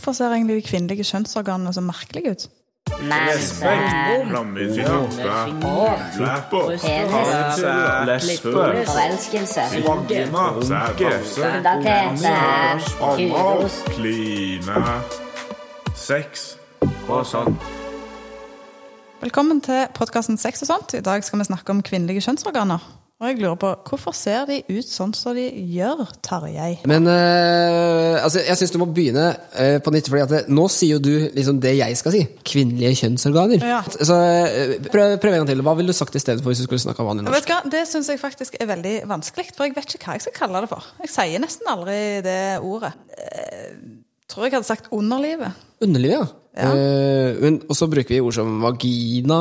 Hvorfor ser egentlig de kvinnelige kjønnsorganene så merkelige ut? Forelskelse. kline, sex. Velkommen til podkasten Sex og sånt. I dag skal vi snakke om kvinnelige kjønnsorganer. Og jeg lurer på, Hvorfor ser de ut sånn som de gjør, Tarjei? Men eh, altså, jeg syns du må begynne eh, på nytt, fordi at det, nå sier jo du liksom det jeg skal si. Kvinnelige kjønnsorganer. Ja. Så eh, prøv, prøv en gang til. Hva ville du sagt i stedet for hvis du skulle snakka vanlig norsk? vet du hva? Det syns jeg faktisk er veldig vanskelig, for jeg vet ikke hva jeg skal kalle det for. Jeg sier nesten aldri det ordet. Jeg tror jeg hadde sagt underlivet. Underlivet, ja. Ja. Eh, og så bruker vi ord som vagina,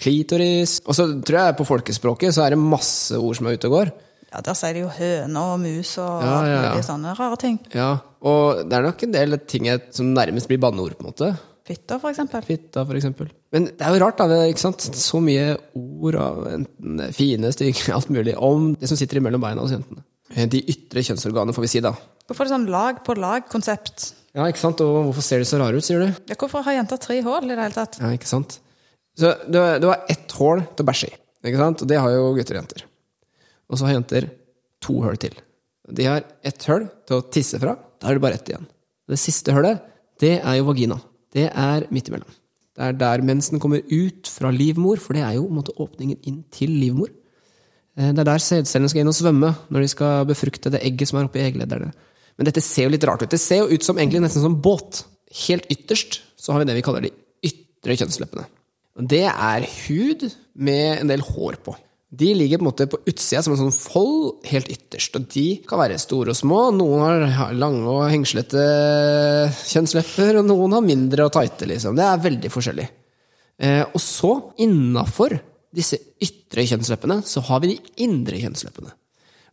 klitoris Og så tror jeg på folkespråket så er det masse ord som er ute og går. Ja, Der sier de jo høne og mus og Ja, ja, ja. sånne rare ting. Ja, Og det er nok en del ting som nærmest blir banneord, på en måte. Fitta, for eksempel. Fitta, for eksempel. Men det er jo rart, da. Ikke sant? Så mye ord av enten fine, stygge, alt mulig, om det som sitter imellom beina hos jentene. Eh, De ytre kjønnsorganene, får vi si, da. Hvorfor er det sånn lag på lag-konsept? Ja, ikke sant? Og hvorfor ser de så rare ut, sier du? Ja, hvorfor har jenter tre hull i det hele tatt? Ja, ikke sant? Så du, du har ett hull til å bæsje i, ikke sant? Og det har jo gutter og jenter. Og så har jenter to hull til. De har ett hull til å tisse fra. Da er det bare ett igjen. Det siste hullet, det er jo vagina. Det er midt imellom. Det er der mensen kommer ut fra livmor, for det er jo måte, åpningen inn til livmor. Eh, Det er der sædcellene skal inn og svømme når de skal befrukte det egget som er oppi eggledderne. Men dette ser jo litt rart ut. Det ser jo ut som egentlig nesten som båt. Helt ytterst så har vi det vi kaller de ytre kjønnsleppene. Det er hud med en del hår på. De ligger på en måte på utsida som en sånn fold helt ytterst. Og de kan være store og små. Noen har lange og hengslete kjønnslepper, og noen har mindre og tighte. Liksom. Det er veldig forskjellig. Eh, og så, innafor disse ytre kjønnsleppene, så har vi de indre kjønnsleppene.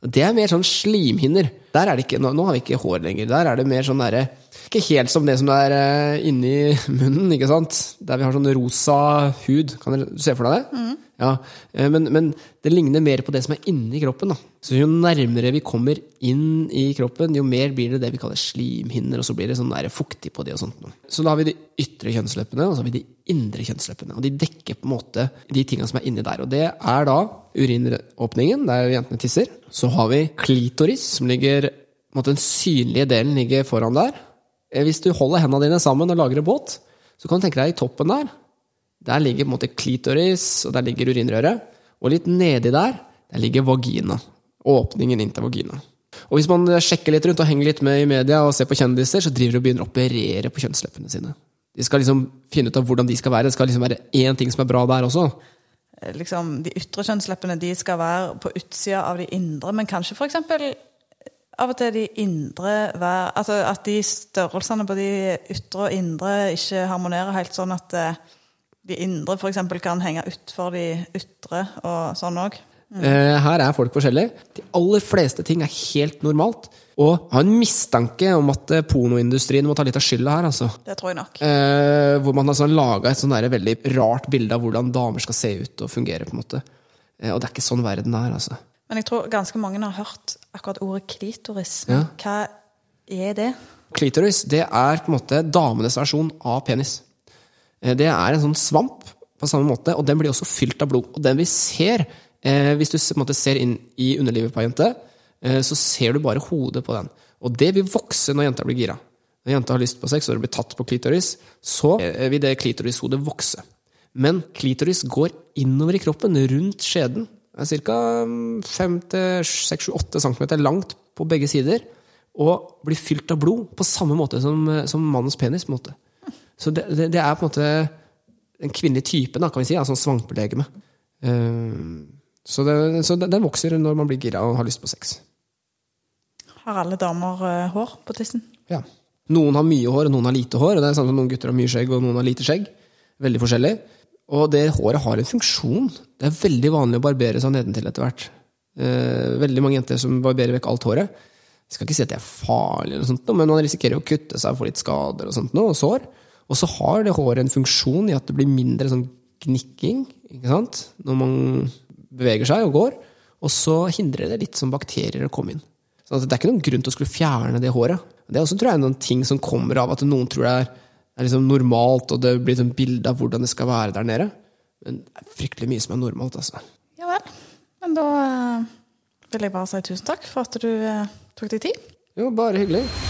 Det er mer sånn slimhinner. Der er det ikke, nå, nå har vi ikke hår lenger. Der er det mer sånn derre Ikke helt som det som er eh, inni munnen, ikke sant? Der vi har sånn rosa hud. Kan dere se for deg det? Ja, eh, men, men det ligner mer på det som er inni kroppen. Da. Så jo nærmere vi kommer inn i kroppen, jo mer blir det det vi kaller slimhinner, og så blir det sånn der fuktig på de og sånt. Så da har vi de ytre kjønnsleppene, og så har vi de indre kjønnsleppene. Og de dekker på en måte de tinga som er inni der. Og det er da urinåpningen, der jentene tisser. Så har vi klitoris, som ligger Den synlige delen ligger foran der. Eh, Hvis du holder hendene dine sammen og lager en båt, så kan du tenke deg i toppen der der ligger måte klitoris, og der ligger urinrøret. Og litt nedi der, der ligger vagina. Åpningen inn til vagina. Og hvis man sjekker litt rundt og henger litt med i media og ser på kjendiser, så driver de og begynner å operere på kjønnsleppene sine. De skal liksom finne ut av hvordan de skal være. Det skal liksom være én ting som er bra der også. Eh, Liksom, de ytre kjønnsleppene de skal være på utsida av de indre, men kanskje for eksempel av og til de indre vær, altså At de størrelsene på de ytre og indre ikke harmonerer helt sånn at eh, de indre eksempel kan henge utfor de ytre og sånn òg. Eh, Her er folk forskjellige. De aller fleste ting er helt normalt. Og har en mistanke om at eh, pornoindustrien må ta litt av skylda her, altså. Det tror jeg nok. Eh, hvor man har sånn laga et sånn veldig rart bilde av hvordan damer skal se ut og fungere. på en måte. Eh, og det er ikke sånn verden er, altså. Men jeg tror ganske mange har hørt akkurat ordet klitoris. Ja. Hva er det? Klitoris det er på en måte damenes versjon av penis. Eh, det er en sånn svamp på samme måte, og den blir også fylt av blod. Og den vi ser, eh, hvis du ser inn i underlivet på ei jente, eh, så ser du bare hodet på den. Og det vil vokse når jenta blir gira. Når jenta har lyst på sex og det blir tatt på klitoris, så eh, vil det klitorishodet vokse. Men klitoris går innover i kroppen, rundt skjeden. Det er ca. 5-6-8 cm langt på begge sider. Og blir fylt av blod på samme måte som, som mannens penis. på en måte. Så det, det, det er på en måte den kvinnelige typen, da, kan vi si. Altså svamplegeme. Uh, så, det, så den vokser når man blir gira og har lyst på sex. Har alle damer eh, hår på tissen? Ja. Noen har mye hår, og noen har lite hår. og det er sånn at Noen gutter har mye skjegg, og noen har lite skjegg. Veldig forskjellig. Og det håret har en funksjon. Det er veldig vanlig å barbere seg nedentil etter hvert. Eh, veldig mange jenter som barberer vekk alt håret. Jeg skal ikke si at det er farlig, eller sånt, men man risikerer å kutte seg og få litt skader og sånt, og sår. Og så har det håret en funksjon i at det blir mindre sånn gnikking når man beveger seg og går. Og så hindrer det litt som bakterier å komme inn. Så det er ikke noen grunn til å skulle fjerne det håret. Det er også tror jeg noen ting som kommer av at noen tror det er, er liksom normalt, og det blir et bilde av hvordan det skal være der nede. Men det er fryktelig mye som er normalt, altså. Ja vel. Men da eh, vil jeg bare si tusen takk for at du eh, tok deg tid. Jo, bare hyggelig.